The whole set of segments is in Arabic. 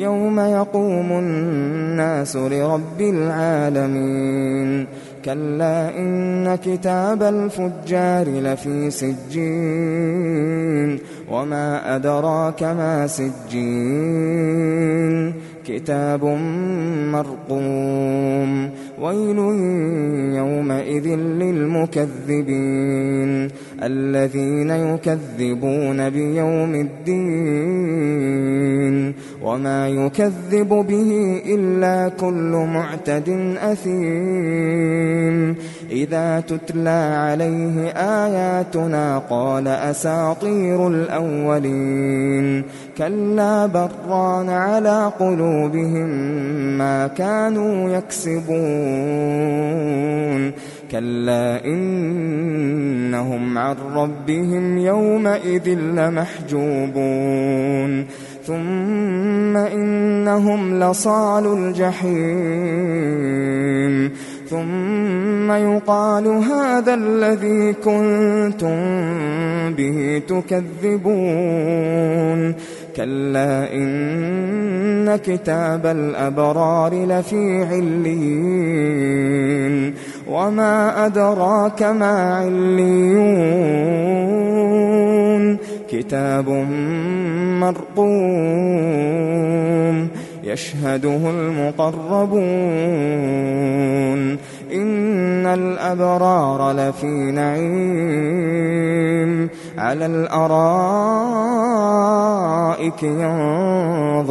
يوم يقوم الناس لرب العالمين. كلا إن كتاب الفجار لفي سجين. وما أدراك ما سجين. كتاب مرقوم. ويل يومئذ للمكذبين. الذين يكذبون بيوم الدين. وما يكذب به إلا كل معتد أثيم. إذا تتلى عليه آياتنا قال أساطير الأولين. كلا بران على قلوبهم ما كانوا يكسبون. كلا إنهم عن ربهم يومئذ لمحجوبون. ثم إنهم لصال الجحيم. ثم يقال هذا الذي كنتم به تكذبون. كلا إن كتاب الأبرار لفي عليين. وما أدراك ما عليون. كتاب مرقوم يشهده المقربون إن الأبرار لفي نعيم على الأرائك ينظرون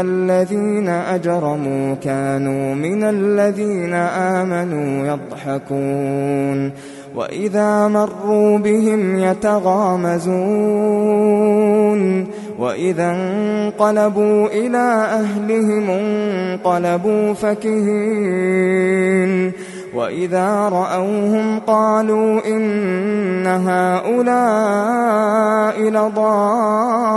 إن الذين أجرموا كانوا من الذين آمنوا يضحكون وإذا مروا بهم يتغامزون وإذا انقلبوا إلى أهلهم انقلبوا فكهين وإذا رأوهم قالوا إن هؤلاء لضالون